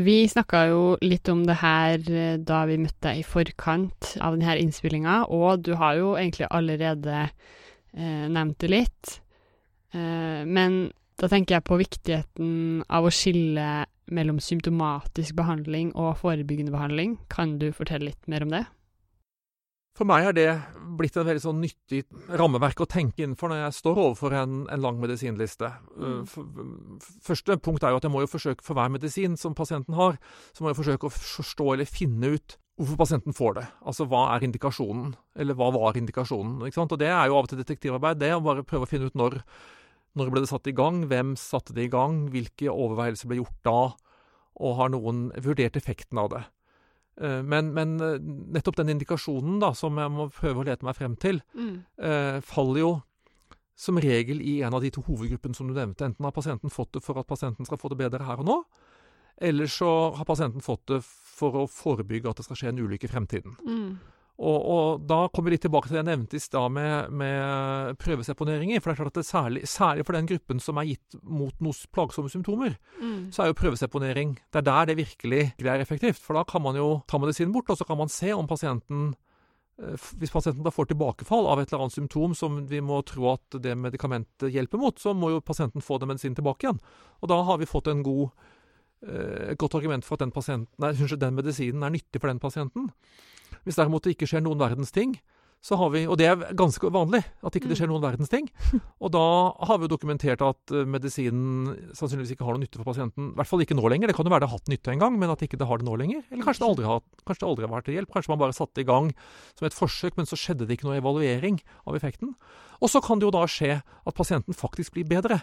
Vi snakka jo litt om det her eh, da vi møtte deg i forkant av denne innspillinga, og du har jo egentlig allerede eh, nevnt det litt. Eh, men da tenker jeg på viktigheten av å skille mellom symptomatisk behandling og forebyggende behandling. Kan du fortelle litt mer om det? For meg er det blitt en veldig sånn nyttig rammeverk å tenke innenfor når jeg står overfor en, en lang medisinliste. Mm. Uh, første punkt er jo at jeg må jo forsøke for hver medisin som pasienten har, så må jeg forsøke å forstå eller finne ut hvorfor pasienten får det. Altså hva er indikasjonen, eller hva var indikasjonen. ikke sant? Og det er jo av og til detektivarbeid, det å bare prøve å finne ut når, når ble det satt i gang, hvem satte det i gang, hvilke overveielser ble gjort da, og har noen vurdert effekten av det. Eh, men, men, eh, nettopp den indikasjonen da, som jeg må prøve å lete meg frem til, Mm. eh, faller jo som regel i en av de to hovedgruppene som du nevnte. Enten har pasienten fått det for at pasienten skal få det bedre her og nå, eller så har pasienten fått det for å forebygge at det skal skje en ulykke i fremtiden. Mm. Og, og da kommer vi litt tilbake til det jeg nevnte i stad med, med prøveseponeringer. For det er klart at det særlig, særlig for den gruppen som er gitt mot noen plagsomme symptomer, Mm. så er jo prøveseponering Det er der det virkelig er effektivt. For da kan man jo ta medisinen bort, og så kan man se om pasienten eh, Hvis pasienten da får tilbakefall av et eller annet symptom som vi må tro at det medikamentet hjelper mot, så må jo pasienten få den medisinen tilbake igjen. Og da har vi fått en god, eh, et godt argument for at den, nei, den medisinen er nyttig for den pasienten. Hvis derimot det ikke skjer noen verdens ting, så har vi, og det er ganske vanlig at ikke det skjer noen verdens ting, og da har vi jo dokumentert at eh, medisinen sannsynligvis ikke har noe nytte for pasienten. I hvert fall ikke nå lenger. Det kan jo være det har hatt nytte en gang, men at ikke det har det nå lenger. Eller kanskje det aldri har, kanskje det aldri har vært til hjelp. Kanskje man bare satte i gang som et forsøk, men så skjedde det ikke noe evaluering av effekten. Og så kan det jo da skje at pasienten faktisk blir bedre.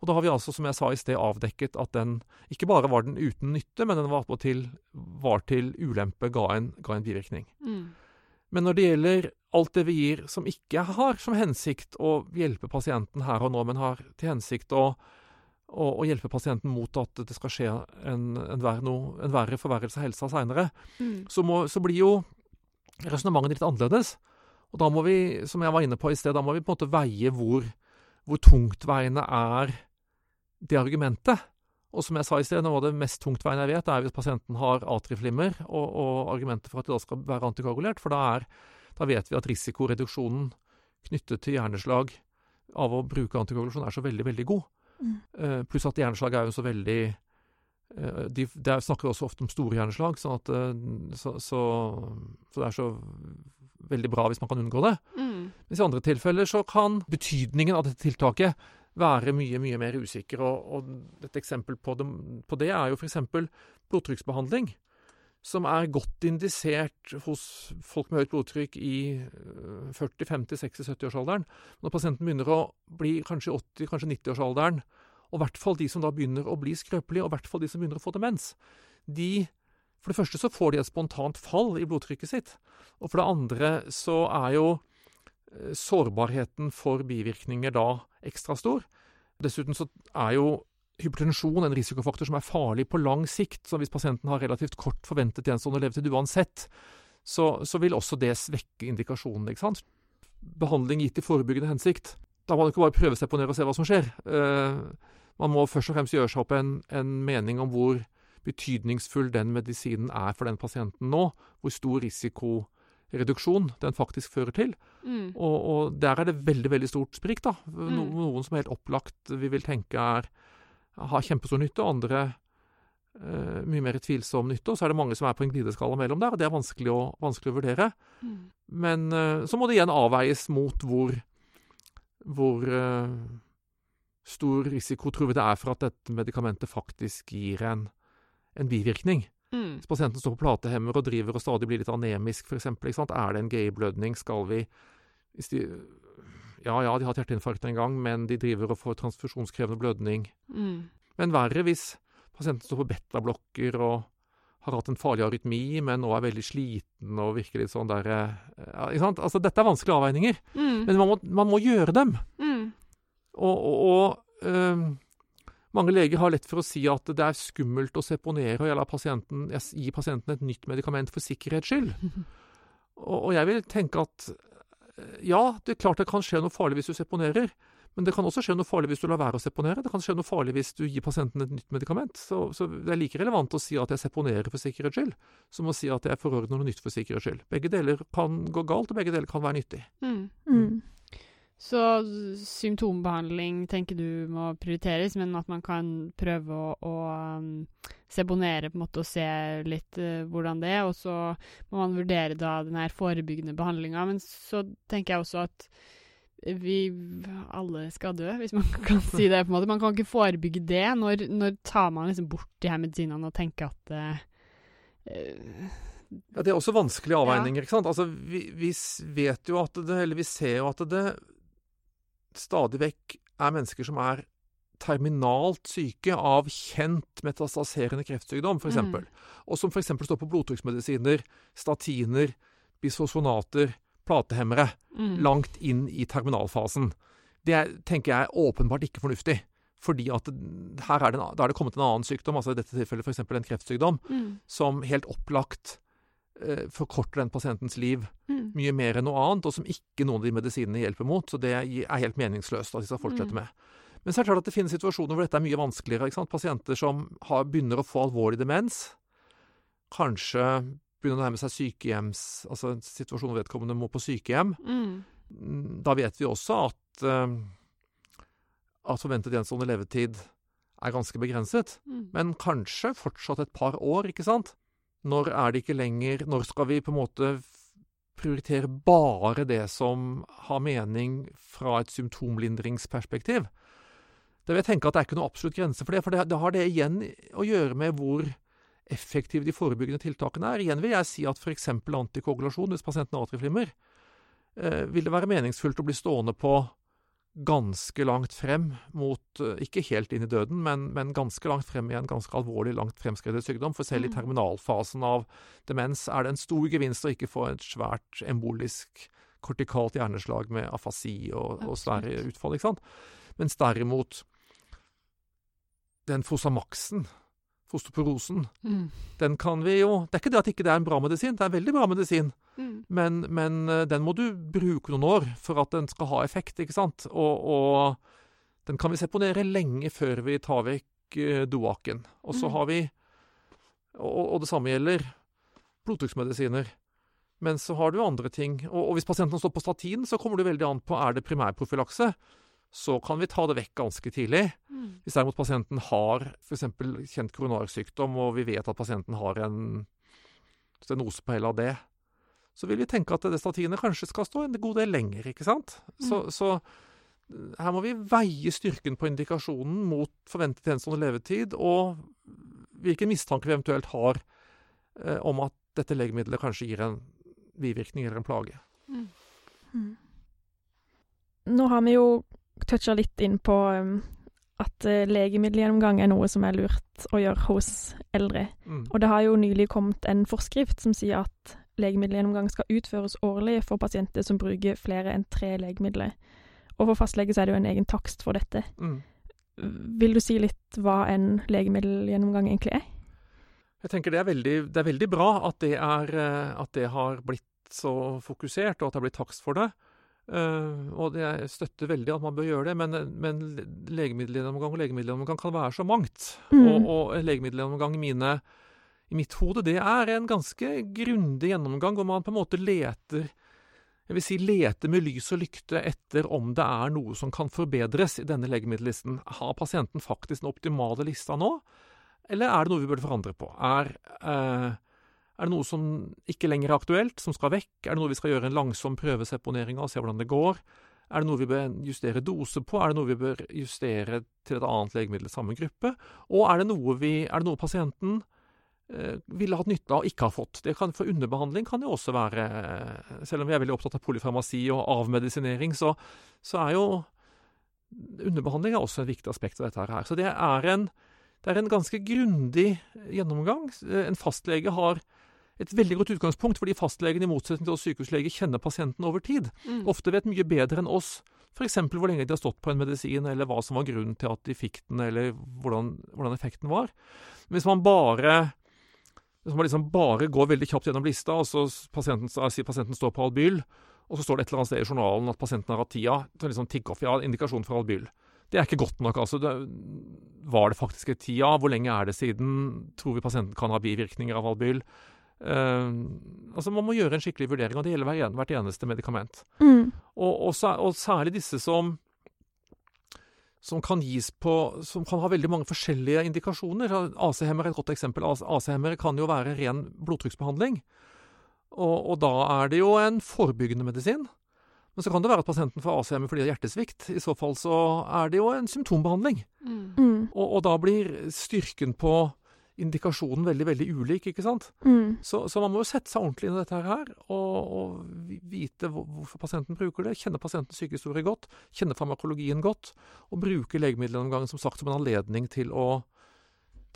Og da har vi altså, som jeg sa i sted, avdekket at den ikke bare var den uten nytte, men den var til, var til ulempe, ga en, ga en bivirkning. Mm. Men når det gjelder alt det vi gir som ikke har som hensikt å hjelpe pasienten her og nå, men har til hensikt å, å, å hjelpe pasienten mot at det skal skje en, en, verre, no, en verre forverrelse av helsa seinere, Mm. så, så blir jo resonnementet litt annerledes. Og da må vi, som jeg var inne på i sted, da må vi på en måte veie hvor, hvor tungtveiende er det argumentet. Og som jeg sa i sted, noe av det mest tungtveiende jeg vet, er hvis pasienten har atrieflimmer, og, og argumentet for at det da skal være antikoagulert. For da, er, da vet vi at risikoreduksjonen knyttet til hjerneslag av å bruke antikoagulasjon er så veldig, veldig god. Mm. Uh, pluss at hjerneslag er jo så veldig eh, de, Det snakker også ofte om store hjerneslag, sånn at, eh, så, så, så det er så veldig bra hvis man kan unngå det. Mm. Mens i andre tilfeller så kan betydningen av dette tiltaket være mye, mye mer usikker. Og, og et eksempel på det, på det er jo f.eks. blodtrykksbehandling. Som er godt indisert hos folk med høyt blodtrykk i øh, 40-, 50-, 60-, 70-årsalderen. Når pasienten begynner å bli kanskje 80-, kanskje 90-årsalderen, og i hvert fall de som da begynner å bli skrøpelige, og i hvert fall de som begynner å få demens, de For det første så får de et spontant fall i blodtrykket sitt. Og for det andre så er jo sårbarheten for bivirkninger da ekstra stor. Dessuten så er jo hypertensjon en risikofaktor som er farlig på lang sikt. Så hvis pasienten har relativt kort forventet gjenstående levetid uansett, så, så vil også det svekke indikasjonen. ikke sant? Behandling gitt i forebyggende hensikt. Da må man ikke bare prøve seg på ned og se hva som skjer. Uh, man må først og fremst gjøre seg opp en, en mening om hvor betydningsfull den medisinen er for den pasienten nå. Hvor stor risikoreduksjon den faktisk fører til. Mm. Og, og der er det veldig veldig stort sprik. da. No, Mm. Noen som helt opplagt vi vil tenke er, har kjempestor nytte, og andre eh, mye mer tvilsom nytte. Og så er det mange som er på en glideskala mellom der, og det er vanskelig å, vanskelig å vurdere. Mm. Men eh, så må det igjen avveies mot hvor, hvor eh, stor risiko tror vi det er for at dette medikamentet faktisk gir en, en bivirkning. Mm. Hvis pasienten står på platehemmer og driver og stadig blir litt anemisk, f.eks., er det en gay-blødning, Skal vi hvis de, Ja ja, de har hatt hjerteinfarkt en gang, men de driver og får transfusjonskrevende blødning. Mm. Men verre hvis pasienten står på betablokker og har hatt en farlig arytmi, men nå er veldig sliten og virker litt sånn der eh, ja, ikke sant? Altså, Dette er vanskelige avveininger, Mm. men man må, man må gjøre dem. Mm. Og, og, og øhm, mange leger har lett for å si at det er skummelt å seponere, og jeg pasienten, jeg gir pasienten et nytt medikament for sikkerhets skyld. Og, og jeg vil tenke at øh, ja, det er klart det kan skje noe farlig hvis du seponerer, Men det kan også skje noe farlig hvis du lar være å seponere. Det kan skje noe farlig hvis du gir pasienten et nytt medikament. Så, så det er like relevant å si at jeg seponerer for sikkerhets skyld, som å si at jeg forordner noe nytt for sikkerhets skyld. Begge deler kan gå galt, og begge deler kan være nyttig. Mm. Mm. Så symptombehandling tenker du må prioriteres, men at man kan prøve å, å um, sebonere på en måte og se litt uh, hvordan det er, og så må man vurdere da den her forebyggende behandlinga. Men så tenker jeg også at vi alle skal dø, hvis man kan si det. på en måte. Man kan ikke forebygge det. Når, når tar man liksom bort de her medisinene og tenker at uh, Ja, Det er også vanskelige avveininger. ikke sant? Altså, vi, vi vet jo at det, eller vi ser jo at det stadig vekk er mennesker som er terminalt syke av kjent metastaserende kreftsykdom, f.eks. Mm. Og som f.eks. står på blodtrykksmedisiner, statiner, bisfosfonater, platehemmere, mm. langt inn i terminalfasen. Det er, tenker jeg er åpenbart ikke fornuftig. Fordi at her er det, da er det kommet en annen sykdom, altså i dette tilfellet f.eks. en kreftsykdom, Mm. som helt opplagt forkorter den pasientens liv Mm. mye mer enn noe annet, og som ikke noen av de medisinene hjelper mot. Så det er helt meningsløst at de skal fortsette Mm. med. Men så er det klart at det finnes situasjoner hvor dette er mye vanskeligere. Pasienter som har, begynner å få alvorlig demens, kanskje begynner å nærme seg sykehjems Altså en situasjon hvor vedkommende må på sykehjem. Mm. Mm, Da vet vi også at, eh, at forventet gjenstående levetid er ganske begrenset. Mm. Men kanskje fortsatt et par år, ikke sant? Når er det ikke lenger Når skal vi på en måte prioritere bare det som har mening fra et symptomlindringsperspektiv? Det vil jeg tenke at det er ikke noe absolutt grense for det, for det, har det igjen å gjøre med hvor effektive de forebyggende tiltakene er. Igjen vil jeg si at f.eks. antikoagulasjon, hvis pasienten har atrieflimmer, eh, vil det være meningsfullt å bli stående på ganske langt frem mot eh, Ikke helt inn i døden, men, men ganske langt frem i en ganske alvorlig, langt fremskredet sykdom. For selv i Mm. terminalfasen av demens er det en stor gevinst å ikke få et svært embolisk kortikalt hjerneslag med afasi og, og svære utfall. ikke sant? Mens derimot den Fosamaxen, fosterporosen, Mm. den kan vi jo Det er ikke det at ikke det er en bra medisin, det er en veldig bra medisin. Mm. Men, men eh, den må du bruke noen år for at den skal ha effekt, ikke sant? Og, og den kan vi seponere lenge før vi tar vekk eh, doaken. Og så Mm. har vi og, og det samme gjelder blodtrykksmedisiner. Men så har du andre ting. Og, og hvis pasienten står på statin, så kommer det veldig an på er det primærprofylakse. Så kan vi ta det vekk ganske tidlig. Mm. Hvis derimot pasienten har f.eks. kjent koronarsykdom, og vi vet at pasienten har en stenose på det, så vil vi tenke at det statinet kanskje skal stå en god del lenger, ikke sant? Så, så eh, her må vi veie styrken på indikasjonen mot forventet gjenstående levetid, og hvilken mistanke vi eventuelt har eh, om at dette legemiddelet kanskje gir en bivirkning eller en plage. Mm. Mm. Nå har vi jo toucha litt inn på um, at eh, legemiddelgjennomgang er noe som er lurt å gjøre hos eldre. Mm. Og det har jo nylig kommet en forskrift som sier at legemiddelgjennomgang skal utføres årlig for pasienter som bruker flere enn tre legemidler. Og for fastlege så er det jo en egen takst for dette. Mm. Vil du si litt hva en legemiddelgjennomgang egentlig er? Jeg tenker det er veldig, det er veldig bra at det, er, eh, at det har blitt så fokusert, og at det har blitt takst for det. Eh, og det, jeg støtter veldig at man bør gjøre det, men, men legemiddelgjennomgang og legemiddelgjennomgang kan være så mangt. Mm. Og, og legemiddelgjennomgang i, mine, i mitt hode, det er en ganske grundig gjennomgang hvor man på en måte leter jeg vil si leter med lys og lykte etter om det er noe som kan forbedres i denne legemiddellisten. Har pasienten faktisk den optimale lista nå, eller er det noe vi burde forandre på? Er, eh, er det noe som ikke lenger er aktuelt, som skal vekk? Er det noe vi skal gjøre en langsom prøveseponering av og se hvordan det går? Er det noe vi bør justere dose på? Er det noe vi bør justere til et annet legemiddel i samme gruppe? Og er det noe, vi, er det noe pasienten eh, ville hatt nytte av og ikke har fått? Det kan, for underbehandling kan jo også være Selv om vi er veldig opptatt av polyfarmasi og avmedisinering, så, så er jo underbehandling er også et viktig aspekt av dette her. Så det er en, det er en ganske grundig gjennomgang. En fastlege har et veldig godt utgangspunkt, fordi fastlegen i motsetning til oss sykehuslege kjenner pasienten over tid. Mm. Ofte vet mye bedre enn oss f.eks. hvor lenge de har stått på en medisin, eller hva som var grunnen til at de fikk den, eller hvordan, hvordan effekten var. Hvis man bare hvis man liksom bare går veldig kjapt gjennom lista, og så pasienten, sier pasienten står på Albyl, og så står det et eller annet sted i journalen at pasienten har hatt tida til liksom tikke off, ja, indikasjon for albyl. Det er ikke godt nok. altså. Det, var det faktisk et tida? Hvor lenge er det siden? Tror vi pasienten kan ha bivirkninger av albyl? Uh, altså Man må gjøre en skikkelig vurdering, og det gjelder hvert, hvert eneste medikament. Mm. Og, og, og, særlig disse som, som kan gis på Som kan ha veldig mange forskjellige indikasjoner. AC-hemmer er et godt eksempel. AC-hemmer kan jo være ren blodtrykksbehandling. Og, og, da er det jo en forebyggende medisin. Men så kan det være at pasienten får AC-hemmer fordi det er hjertesvikt. I så fall så er det jo en symptombehandling. Mm. Mm. Og, og, da blir styrken på indikasjonen veldig veldig ulik, ikke sant? Mm. Så, så, man må jo sette seg ordentlig inn i dette her, og, og vite hvorfor pasienten bruker det. Kjenne pasientens sykehistorie godt, kjenne farmakologien godt, og bruke legemiddelgjennomgangen som sagt som en anledning til å,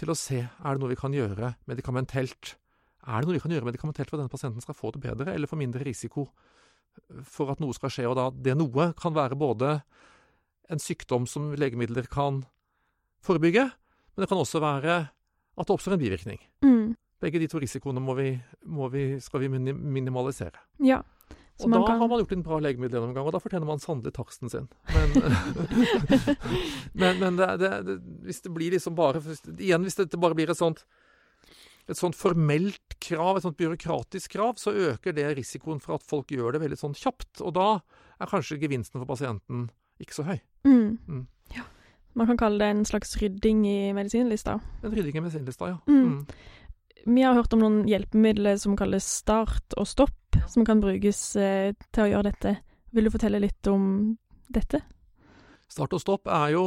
til å se er det noe vi kan gjøre medikamentelt. Er det noe vi kan gjøre medikamentelt for at denne pasienten skal få det bedre, eller få mindre risiko for at noe skal skje? Og da det noe kan være både en sykdom som legemidler kan forebygge, men det kan også være at det oppstår en bivirkning. Mm. Begge de to risikoene må vi, må vi, skal vi minimalisere. Ja. og da kan... har man gjort en bra legemiddelgjennomgang, og da fortjener man sannelig taksten sin. Men, men, men det, det, det, hvis det blir liksom bare Igjen, hvis dette bare blir et sånt et sånt formelt krav, et sånt byråkratisk krav, så øker det risikoen for at folk gjør det veldig sånn kjapt. Og da er kanskje gevinsten for pasienten ikke så høy. Mm. Mm. Ja. Man kan kalle det en slags rydding i medisinlista. En rydding i medisinlista, ja. Mm. Mm. Vi har hørt om noen hjelpemidler som kalles start og stopp, som kan brukes eh, til å gjøre dette. Vil du fortelle litt om dette? Start og stopp er jo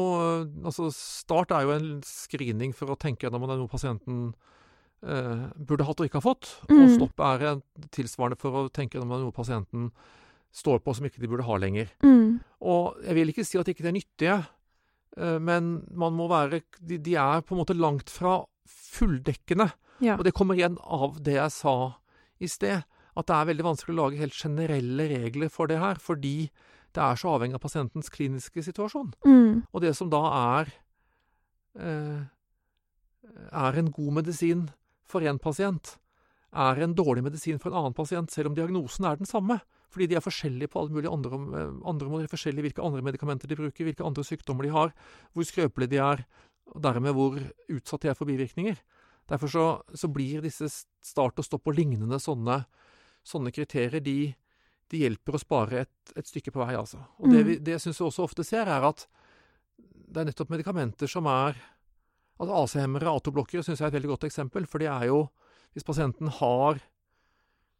Altså, start er jo en screening for å tenke gjennom om det er noe pasienten eh, burde hatt og ikke har fått. Mm. Og stopp er en tilsvarende for å tenke gjennom om det er noe pasienten står på som ikke de burde ha lenger. Mm. Og jeg vil ikke si at ikke det er nyttige, eh, men man må være de, de, er på en måte langt fra fulldekkende. Ja. Og det kommer igjen av det jeg sa i sted, at det er veldig vanskelig å lage helt generelle regler for det her, fordi det er så avhengig av pasientens kliniske situasjon. Mm. Og det som da er eh, er en god medisin for én pasient, er en dårlig medisin for en annen pasient, selv om diagnosen er den samme. Fordi de er forskjellige på alle mulige andre, andre måter, forskjellige hvilke andre medikamenter de bruker, hvilke andre sykdommer de har, hvor skrøpelige de er, og dermed hvor utsatt de er for bivirkninger. Derfor så, så blir disse start og stopp og lignende sånne, sånne kriterier, de, de, hjelper å spare et, et, stykke på vei, altså. Og det, vi, det syns vi også ofte ser, er at det er nettopp medikamenter som er Altså AC-hemmere, atoblokkere, syns jeg er et veldig godt eksempel. For det er jo Hvis pasienten har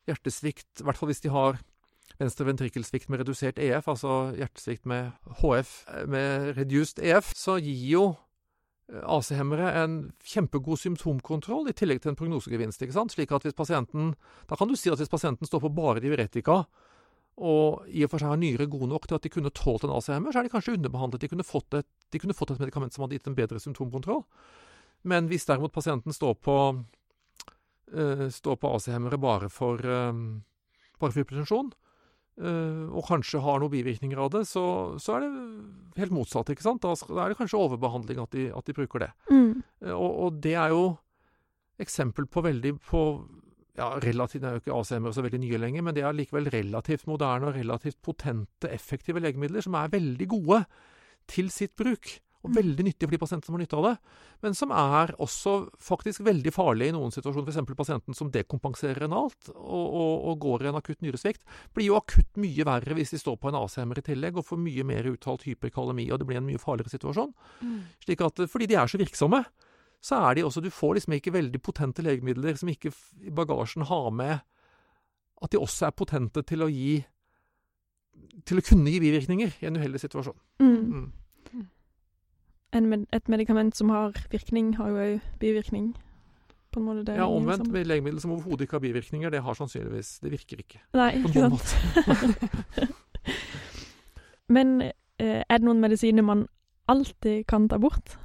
hjertesvikt, i hvert fall hvis de har venstre ventrikkelsvikt med redusert EF, altså hjertesvikt med HF med reduced EF, så gir jo AC-hemmere en kjempegod symptomkontroll i tillegg til en prognosegevinst. ikke sant? Slik at hvis pasienten, Da kan du si at hvis pasienten står på bare diuretika, og i og for seg har nyrer gode nok til at de kunne tålt en AC-hemmer, så er de kanskje underbehandlet. De kunne, fått et, de kunne fått et medikament som hadde gitt en bedre symptomkontroll. Men hvis derimot pasienten står på, uh, på AC-hemmere bare for, um, bare for hypertensjon, og kanskje har noen bivirkninger av det, så, så, er det helt motsatt. ikke sant? Da er det kanskje overbehandling at de, at de bruker det. Mm. Uh, og, og, det er jo eksempel på veldig på ja, relativt, Det er jo ikke ACM-er så veldig nye lenger, men det er likevel relativt moderne og relativt potente, effektive legemidler som er veldig gode til sitt bruk. Og veldig nyttig for de pasientene som har nytte av det. Men som er også faktisk veldig farlige i noen situasjoner. F.eks. pasienten som dekompenserer renalt og, og, og, går i en akutt nyresvikt. Blir jo akutt mye verre hvis de står på en AC-hemmer i tillegg og får mye mer uttalt hyperkalemi, og det blir en mye farligere situasjon. Mm. Slik at, fordi de er så virksomme så er de også Du får liksom ikke veldig potente legemidler som ikke i bagasjen har med at de også er potente til å gi Til å kunne gi bivirkninger i en uheldig situasjon. Mm. Mm. Med, et medikament som har virkning, har jo òg bivirkning. På en måte. Det ja, omvendt. Med legemiddel som overhodet ikke har bivirkninger, det har sannsynligvis Det virker ikke. Nei, ikke sant. Men eh, er det noen medisiner man alltid kan ta bort?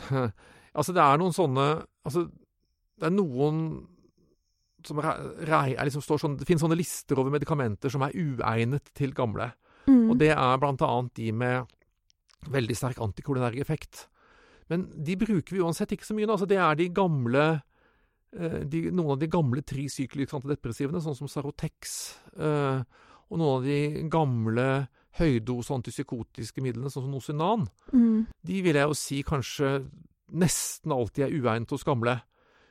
altså, det er noen sånne Altså, det er noen som rei, er liksom står sånn Det finnes sånne lister over medikamenter som er uegnet til gamle. Mm. Og det er blant annet de med veldig sterk antikolinær effekt. Men de bruker vi uansett ikke så mye. Altså, det er de gamle eh, de, noen av de gamle trisykliske antidepressivene, sånn som Sarotex, eh, og noen av de gamle høydose antipsykotiske midlene, sånn som Nosinan, Mm. de vil jeg jo si kanskje nesten alltid er uegnet hos gamle.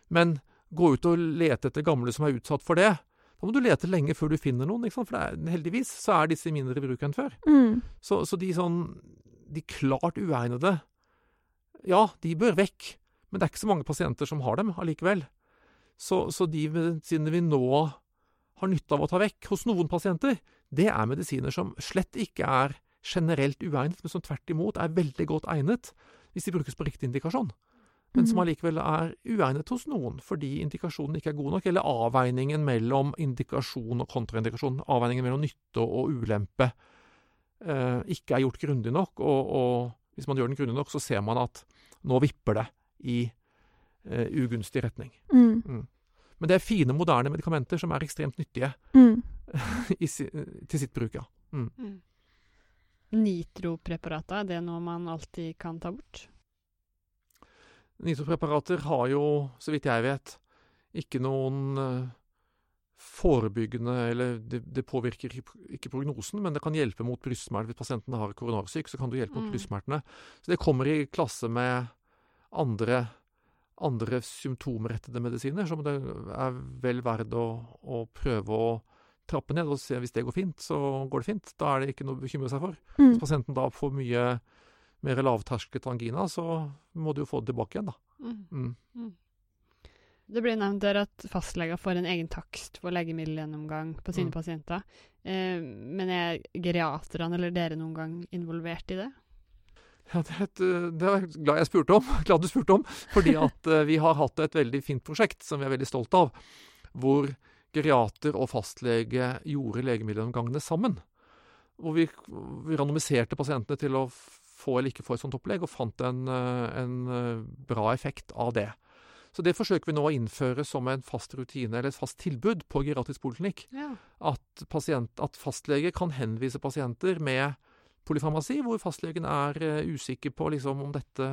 Men gå ut og lete etter gamle som er utsatt for det. Da må du lete lenge før du finner noen, for det er, heldigvis så er disse mindre i bruk enn før. Mm. Så, så de sånn De klart uegnede, ja, de bør vekk. Men det er ikke så mange pasienter som har dem allikevel. Så, så de medisinene vi nå har nytte av å ta vekk hos noen pasienter, det er medisiner som slett ikke er generelt uegnet, men som tvert imot er veldig godt egnet hvis de brukes på riktig indikasjon. Men som Mhm. allikevel er uegnet hos noen fordi indikasjonen ikke er god nok, eller avveiningen mellom indikasjon og kontraindikasjon, avveiningen mellom nytte og ulempe, ikke er gjort grundig nok. Og, og hvis man gjør den grundig nok, så ser man at nå vipper det i eh, ugunstig retning. Mm. Men det er fine, moderne medikamenter som er ekstremt nyttige Mm. i, si- til sitt bruk, ja. Mm. Nitropreparater, er det noe man alltid kan ta bort? Nitropreparater har jo, så vidt jeg vet, ikke noen eh, forebyggende Eller det, det påvirker ikke, prognosen, men det kan hjelpe mot brystsmerter. Hvis pasienten har koronarsyk, så kan det hjelpe mot Mm. brystsmertene. Så det kommer i klasse med andre, andre symptomrettede medisiner, som det er vel verdt å, å prøve å trappe ned. Og se hvis det går fint, så går det fint. Da er det ikke noe å bekymre seg for. Mm. Hvis pasienten da får mye mer lavtersket angina, så må du jo få det tilbake igjen, da. Mm. Det ble nevnt der at fastleger får en egen takst for legemiddelgjennomgang på sine Mm. pasienter. Eh, men er geriaterne eller dere noen gang involvert i det? Ja, det, et, eh, det er jeg glad jeg spurte om. Glad du spurte om. Fordi at eh, vi har hatt et veldig fint prosjekt som vi er veldig stolt av. Hvor geriater og fastlege gjorde legemiddelgjennomgangene sammen. Hvor vi, vi randomiserte pasientene til å få eller ikke få et sånt opplegg, og fant en, eh, en bra effekt av det. Så det forsøker vi nå å innføre som en fast rutine eller et fast tilbud på geriatrisk poliklinikk. Ja. at, pasient, at fastlege kan henvise pasienter med polyfarmasi, hvor fastlegen er eh, usikker på liksom, om dette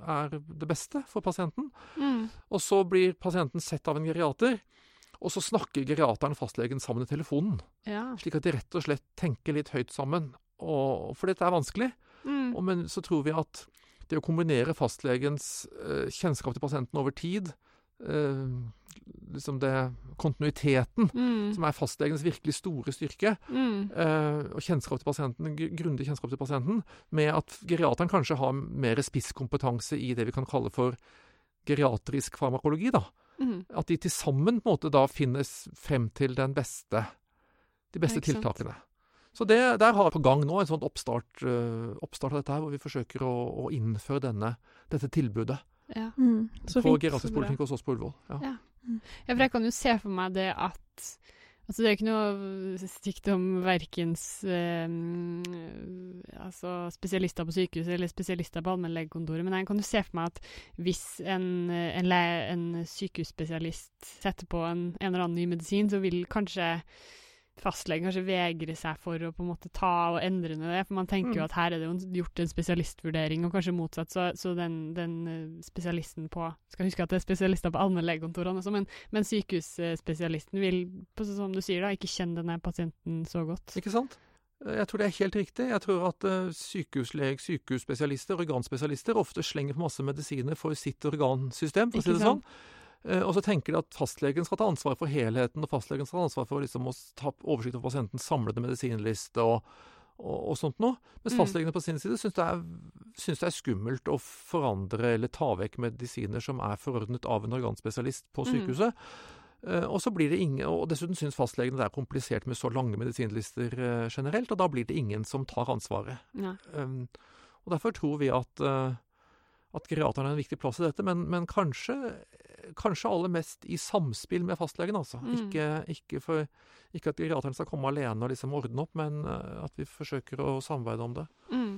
er det beste for pasienten. Mm. Og så blir pasienten sett av en geriater, og så snakker geriateren og fastlegen sammen i telefonen. ja. Slik at de rett og slett tenker litt høyt sammen. Og, for dette er vanskelig. Mm. Og, men så tror vi at det å kombinere fastlegens eh, kjennskap til pasienten over tid, eh, liksom det kontinuiteten, Mm. som er fastlegens virkelig store styrke, Mm. eh, og kjennskap til pasienten, gr- grundig kjennskap til pasienten, med at geriateren kanskje har mer spisskompetanse i det vi kan kalle for geriatrisk farmakologi, da. Mm. At de til sammen på en måte da finnes frem til den beste, de beste tiltakene. sant. Så det, der har vi på gang nå en sånn oppstart, eh, oppstart av dette her, hvor vi forsøker å, å innføre denne, dette tilbudet Ja. Mm. Så på geriatrisk poliklinikk hos oss på Ullevål. Ja. Ja. Ja, for jeg kan jo se for meg det at Altså, det er ikke noe stygt om verkens eh, altså spesialister på sykehuset eller spesialister på allmennlegekontoret, men jeg kan jo se for meg at hvis en, en, le, en sykehusspesialist setter på en, en eller annen ny medisin, så vil kanskje fastlegen kanskje vegre seg for å på en måte ta og endre ned det, for man tenker jo Mm. at her er det jo gjort en spesialistvurdering, og kanskje motsatt, så, så den, den eh, spesialisten på Skal huske at det er spesialister på allmennlegekontorene også, men, men sykehusspesialisten vil, på, som du sier, da, ikke kjenne denne pasienten så godt. Ikke sant? Eh, Jeg tror det er helt riktig. Jeg tror at uh, sykehusleg, sykehusspesialister, organspesialister, ofte slenger på masse medisiner for sitt organsystem, for å si det sånn. Eh, og så tenker de at fastlegen skal ta ansvar for helheten, og fastlegen skal ta ansvar for liksom, å ta oversikt over pasientens samlede medisinliste og, og, og sånt noe. Mens Mm. fastlegene på sin side syns det, er- syns det er skummelt å forandre eller ta vekk medisiner som er forordnet av en organspesialist på Mm. sykehuset. Mm. og så blir det ingen, og dessuten syns fastlegene det er komplisert med så lange medisinlister eh, generelt, og da blir det ingen som tar ansvaret. Ja. Um, og Derfor tror vi at, at geriateren er en viktig plass i dette, men, men kanskje, kanskje aller mest i samspill med fastlegen. altså. Mm. Ikke, ikke, for, ikke at geriateren skal komme alene og liksom ordne opp, men uh, at vi forsøker å samarbeide om det. Mm.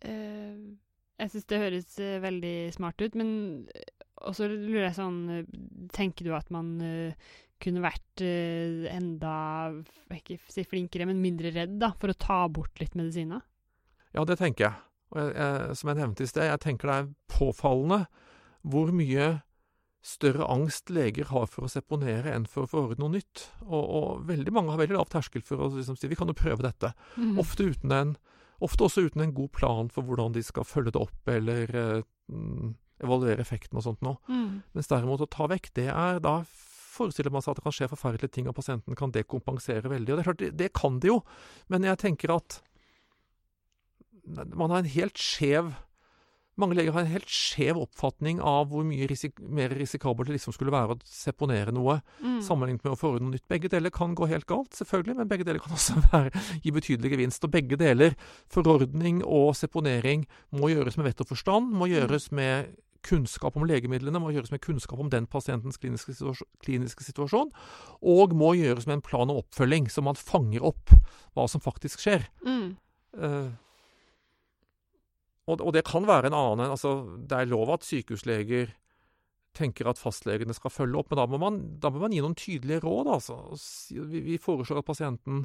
Uh, jeg syns det høres eh, veldig smart ut, men eh, også lurer jeg sånn eh, Tenker du at man uh, kunne vært uh, enda Ikke si flinkere, men mindre redd da, for å ta bort litt medisiner? Ja, det tenker jeg. Og jeg, jeg, som jeg nevnte i sted, jeg tenker det er påfallende hvor mye større angst leger har for å seponere enn for å få forordne noe nytt. Og, og veldig mange har veldig lav terskel for å liksom, si vi kan jo prøve dette. Mm. Ofte, en, ofte også uten en god plan for hvordan de skal følge det opp, eller eh, mm, evaluere effekten og sånt noe. Mm. Mens derimot å ta vekk, det er da forestiller man seg at det kan skje forferdelige ting, og pasienten kan dekompensere veldig. Og det er klart, det, det kan det jo, men jeg tenker at man har en helt skjev mange leger har en helt skjev oppfatning av hvor mye risik mer risikabelt det liksom skulle være å seponere noe, Mm. sammenlignet med å forordne noe nytt. Begge deler kan gå helt galt, selvfølgelig, men begge deler kan også være, gi betydelig gevinst. Og begge deler, forordning og seponering, må gjøres med vett og forstand, må gjøres med kunnskap om legemidlene, må gjøres med kunnskap om den pasientens kliniske situasjon, kliniske situasjon og må gjøres med en plan om oppfølging, så man fanger opp hva som faktisk skjer. Mm. Eh, og, og det kan være en annen altså Det er lov at sykehusleger tenker at fastlegene skal følge opp, men da må man, da må man gi noen tydelige råd. altså. Vi, vi foreslår at pasienten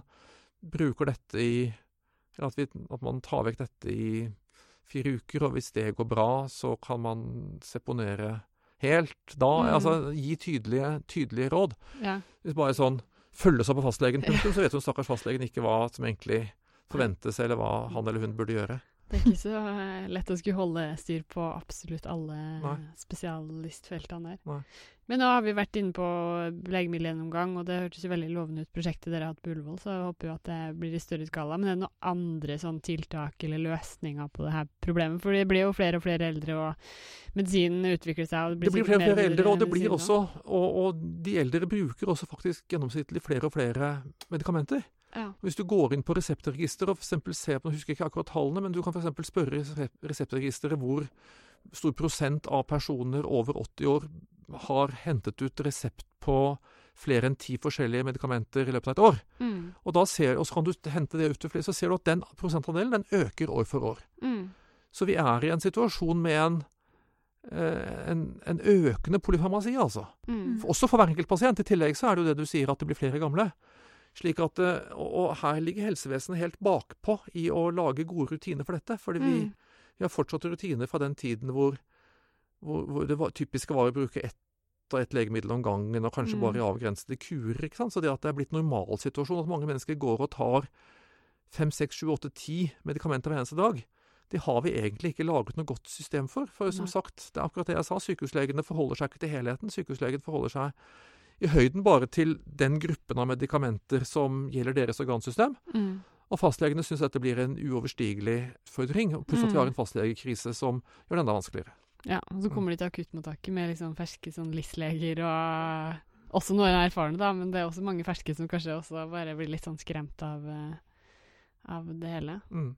bruker dette i at, vi, at man tar vekk dette i fire uker, og hvis det går bra, så kan man seponere helt. Da, Mm. altså Gi tydelige, tydelige råd. Ja. Hvis bare sånn følges opp av fastlegen, punktum, så vet hun stakkars fastlegen ikke hva som egentlig forventes, eller hva han eller hun burde gjøre. Det er ikke så eh, lett å skulle holde styr på absolutt alle Nei. spesialistfeltene der. Nei. Men nå har vi vært inne på legemiddelgjennomgang, og det hørtes jo veldig lovende ut, prosjektet dere har hatt på Ullevål, så jeg håper jo at det blir i større skala. Men det er det noen andre sånn tiltak eller løsninger på det her problemet? For det blir jo flere og flere eldre, og medisinen utvikler seg, og det Det blir, blir flere og flere eldre, og det blir også og, og de eldre bruker også faktisk gjennomsnittlig flere og flere medikamenter. Ja. Hvis du går inn på reseptregisteret og for eksempel ser på, nå husker jeg ikke akkurat tallene, men du kan f.eks. spørre resep- reseptregisteret hvor stor prosent av personer over 80 år har hentet ut resept på flere enn ti forskjellige medikamenter i løpet av et år. Mm. Og, da ser, og så kan du hente det ut til flere, så ser du at den prosentandelen den øker år for år. Mm. Så vi er i en situasjon med en, eh, en, en økende polyfarmasi, altså. Mm. Også for hver enkelt pasient. I tillegg så er det jo det du sier, at det blir flere gamle. Slik at, eh, og, her ligger helsevesenet helt bakpå i å lage gode rutiner for dette. fordi vi, Mm. vi har fortsatt rutiner fra den tiden hvor, hvor, hvor det var, typiske var å bruke ett og ett legemiddel om gangen, og kanskje Mm. bare i avgrensede kurer. ikke sant? Så det at det er blitt normalsituasjon, at mange mennesker går og tar fem, seks, sju, åtte, ti medikamenter hver eneste dag, det har vi egentlig ikke laget noe godt system for. For som Nei. sagt, det er akkurat det jeg sa, sykehuslegene forholder seg ikke til helheten. Sykehuslegen forholder seg i høyden bare til den gruppen av medikamenter som gjelder deres organsystem. Mm. Og fastlegene syns dette blir en uoverstigelig utfordring. Pluss at vi har en fastlegekrise som gjør det enda vanskeligere. Ja, og så kommer de til akuttmottaket med liksom ferske sånn LIS-leger og også noen erfarne, da, men det er også mange ferske som kanskje også bare blir litt sånn skremt av, eh, av det hele. Mm.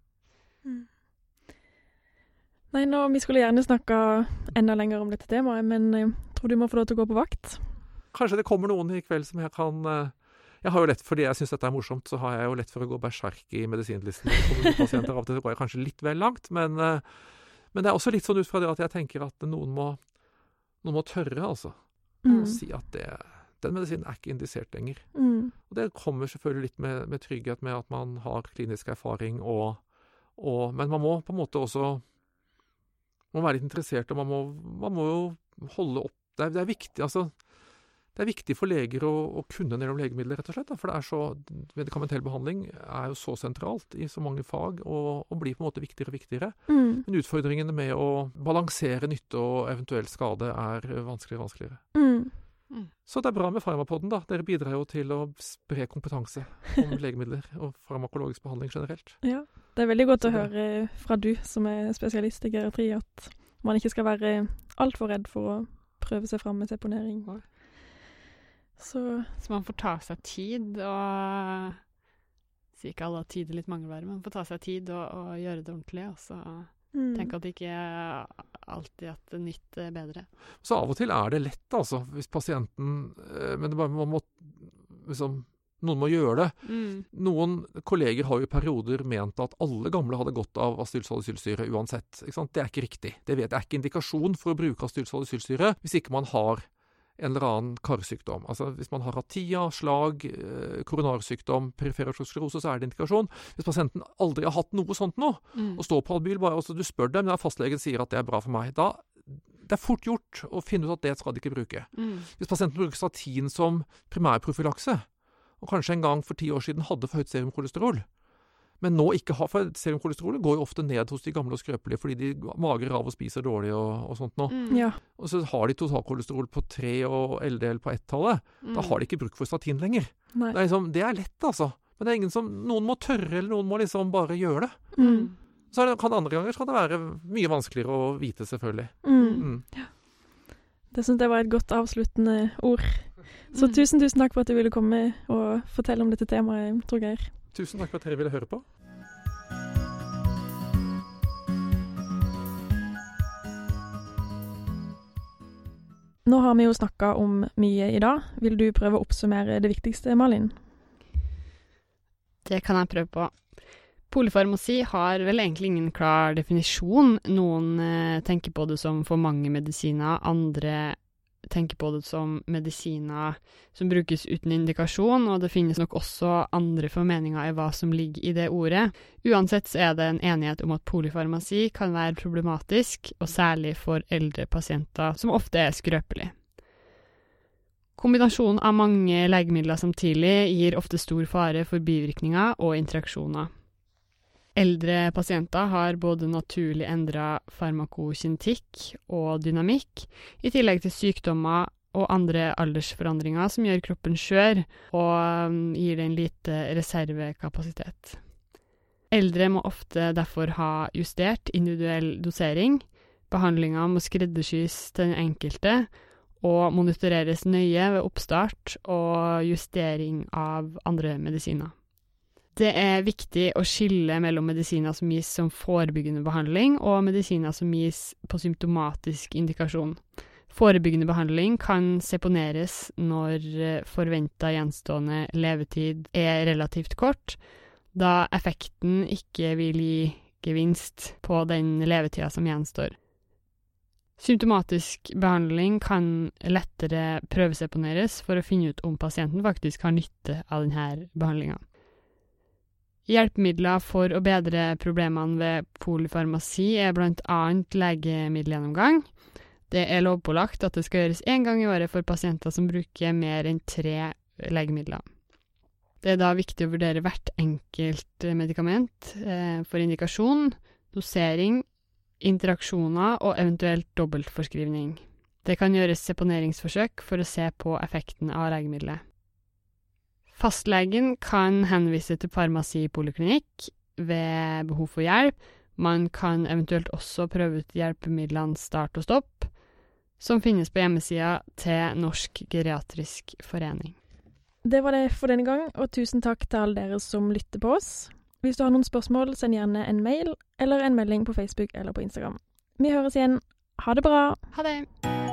Nei, nå, vi skulle gjerne snakka enda lenger om dette temaet, men jeg tror du må få lov til å gå på vakt. Kanskje det kommer noen i kveld som jeg kan eh, Jeg har jo lett, Fordi jeg syns dette er morsomt, så har jeg jo lett for å gå berserk i medisinlisten. pasienter. Av og til går jeg kanskje litt vel langt, men, eh, men det er også litt sånn ut fra det at jeg tenker at noen må, noen må tørre, altså. Mm. Å si at det, den medisinen er ikke indisert lenger. Mm. Og det kommer selvfølgelig litt med, med trygghet med at man har klinisk erfaring og, og Men man må på en måte også man må være litt interessert, og man må, man må jo holde opp det er, det er viktig, altså. Det er viktig for leger å, å kunne en del om legemidler, rett og slett. Da, for det er så, medikamentell behandling er jo så sentralt i så mange fag, og, og blir på en måte viktigere og viktigere. Mm. Men utfordringene med å balansere nytte og eventuell skade er vanskeligere og vanskeligere. Mm. Så det er bra med Farmapodden, da. Dere bidrar jo til å spre kompetanse om legemidler og farmakologisk behandling generelt. Ja. Det er veldig godt å høre fra du som er spesialist i geriatri, at man ikke skal være altfor redd for å prøve seg fram med seponering. Nei. Så Så man får ta seg tid og Sier ikke alle at tid er litt mangelvare, men man får ta seg tid og, og gjøre det ordentlig. Og så mm. tenke at det ikke er alltid at nytt er bedre. Så av og til er det lett, altså, hvis pasienten eh, Men det bare, man må liksom Noen må gjøre det. Mm. Noen kolleger har jo i perioder ment at alle gamle hadde godt av acetylsalicylsyre uansett. Ikke sant? Det er ikke riktig. Det vet jeg er ikke indikasjon for å bruke acetylsalicylsyre hvis ikke man har en eller annen karsykdom. Altså Hvis man har hatt TIA, slag, eh, koronarsykdom, perifer sklerose, så er det indikasjon. Hvis pasienten aldri har hatt noe sånt nå, Mm. og står på Albyl, bare altså, du spør dem, men fastlegen sier at det er bra for meg, da det er fort gjort å finne ut at det skal de ikke bruke. Mm. Hvis pasienten bruker statin som primærprofylakse, og kanskje en gang for ti år siden hadde for høyt serumkolesterol, men nå ikke har For serumkolesterolet går jo ofte ned hos de gamle og skrøpelige fordi de mager av og spiser dårlig og, og sånt nå. Mm. Ja. Og så har de totalkolesterol på 3 og LDL på 1-tallet. Da har de ikke bruk for statin lenger. Nei. Det er, liksom, det er lett, altså. Men det er ingen som, noen må tørre, eller noen må liksom bare gjøre det. Mm. Så er det, kan andre ganger kan det være mye vanskeligere å vite, selvfølgelig. Mm. Mm. Det syns jeg var et godt avsluttende ord. Så Mm. tusen, tusen takk for at du ville komme og fortelle om dette temaet, Torgeir. Tusen takk for at dere ville høre på. Nå har vi jo snakka om mye i dag. Vil du prøve å oppsummere det viktigste, Malin? Det kan jeg prøve på. Polyfarmasi har vel egentlig ingen klar definisjon. Noen eh, tenker på det som for mange medisiner, andre tenker på det som medisiner som brukes uten indikasjon, og det finnes nok også andre formeninger i hva som ligger i det ordet. Uansett så er det en enighet om at polyfarmasi kan være problematisk, og særlig for eldre pasienter, som ofte er skrøpelige. Kombinasjonen av mange legemidler samtidig gir ofte stor fare for bivirkninger og interaksjoner. Eldre pasienter har både naturlig endra farmakokinetikk og dynamikk, i tillegg til sykdommer og andre aldersforandringer som gjør kroppen skjør og um, gir den lite reservekapasitet. Eldre må ofte derfor ha justert individuell dosering, behandlinga må skreddersys til den enkelte, og monitoreres nøye ved oppstart og justering av andre medisiner. Det er viktig å skille mellom medisiner som gis som forebyggende behandling, og medisiner som gis på symptomatisk indikasjon. Forebyggende behandling kan seponeres når forventa gjenstående levetid er relativt kort, da effekten ikke vil gi gevinst på den levetida som gjenstår. Symptomatisk behandling kan lettere prøveseponeres for å finne ut om pasienten faktisk har nytte av denne behandlinga. Hjelpemidler for å bedre problemene ved polifarmasi er blant annet legemiddelgjennomgang. Det er lovpålagt at det skal gjøres én gang i året for pasienter som bruker mer enn tre legemidler. Det er da viktig å vurdere hvert enkelt medikament eh, for indikasjon, dosering, interaksjoner og eventuelt dobbeltforskrivning. Det kan gjøres seponeringsforsøk for å se på effekten av legemiddelet. Fastlegen kan henvise til farmasipoliklinikk ved behov for hjelp. Man kan eventuelt også prøve ut hjelpemidlene Start og Stopp, som finnes på hjemmesida til Norsk geriatrisk forening. Det var det for denne gang, og tusen takk til alle dere som lytter på oss. Hvis du har noen spørsmål, send gjerne en mail eller en melding på Facebook eller på Instagram. Vi høres igjen. Ha det bra! Ha det!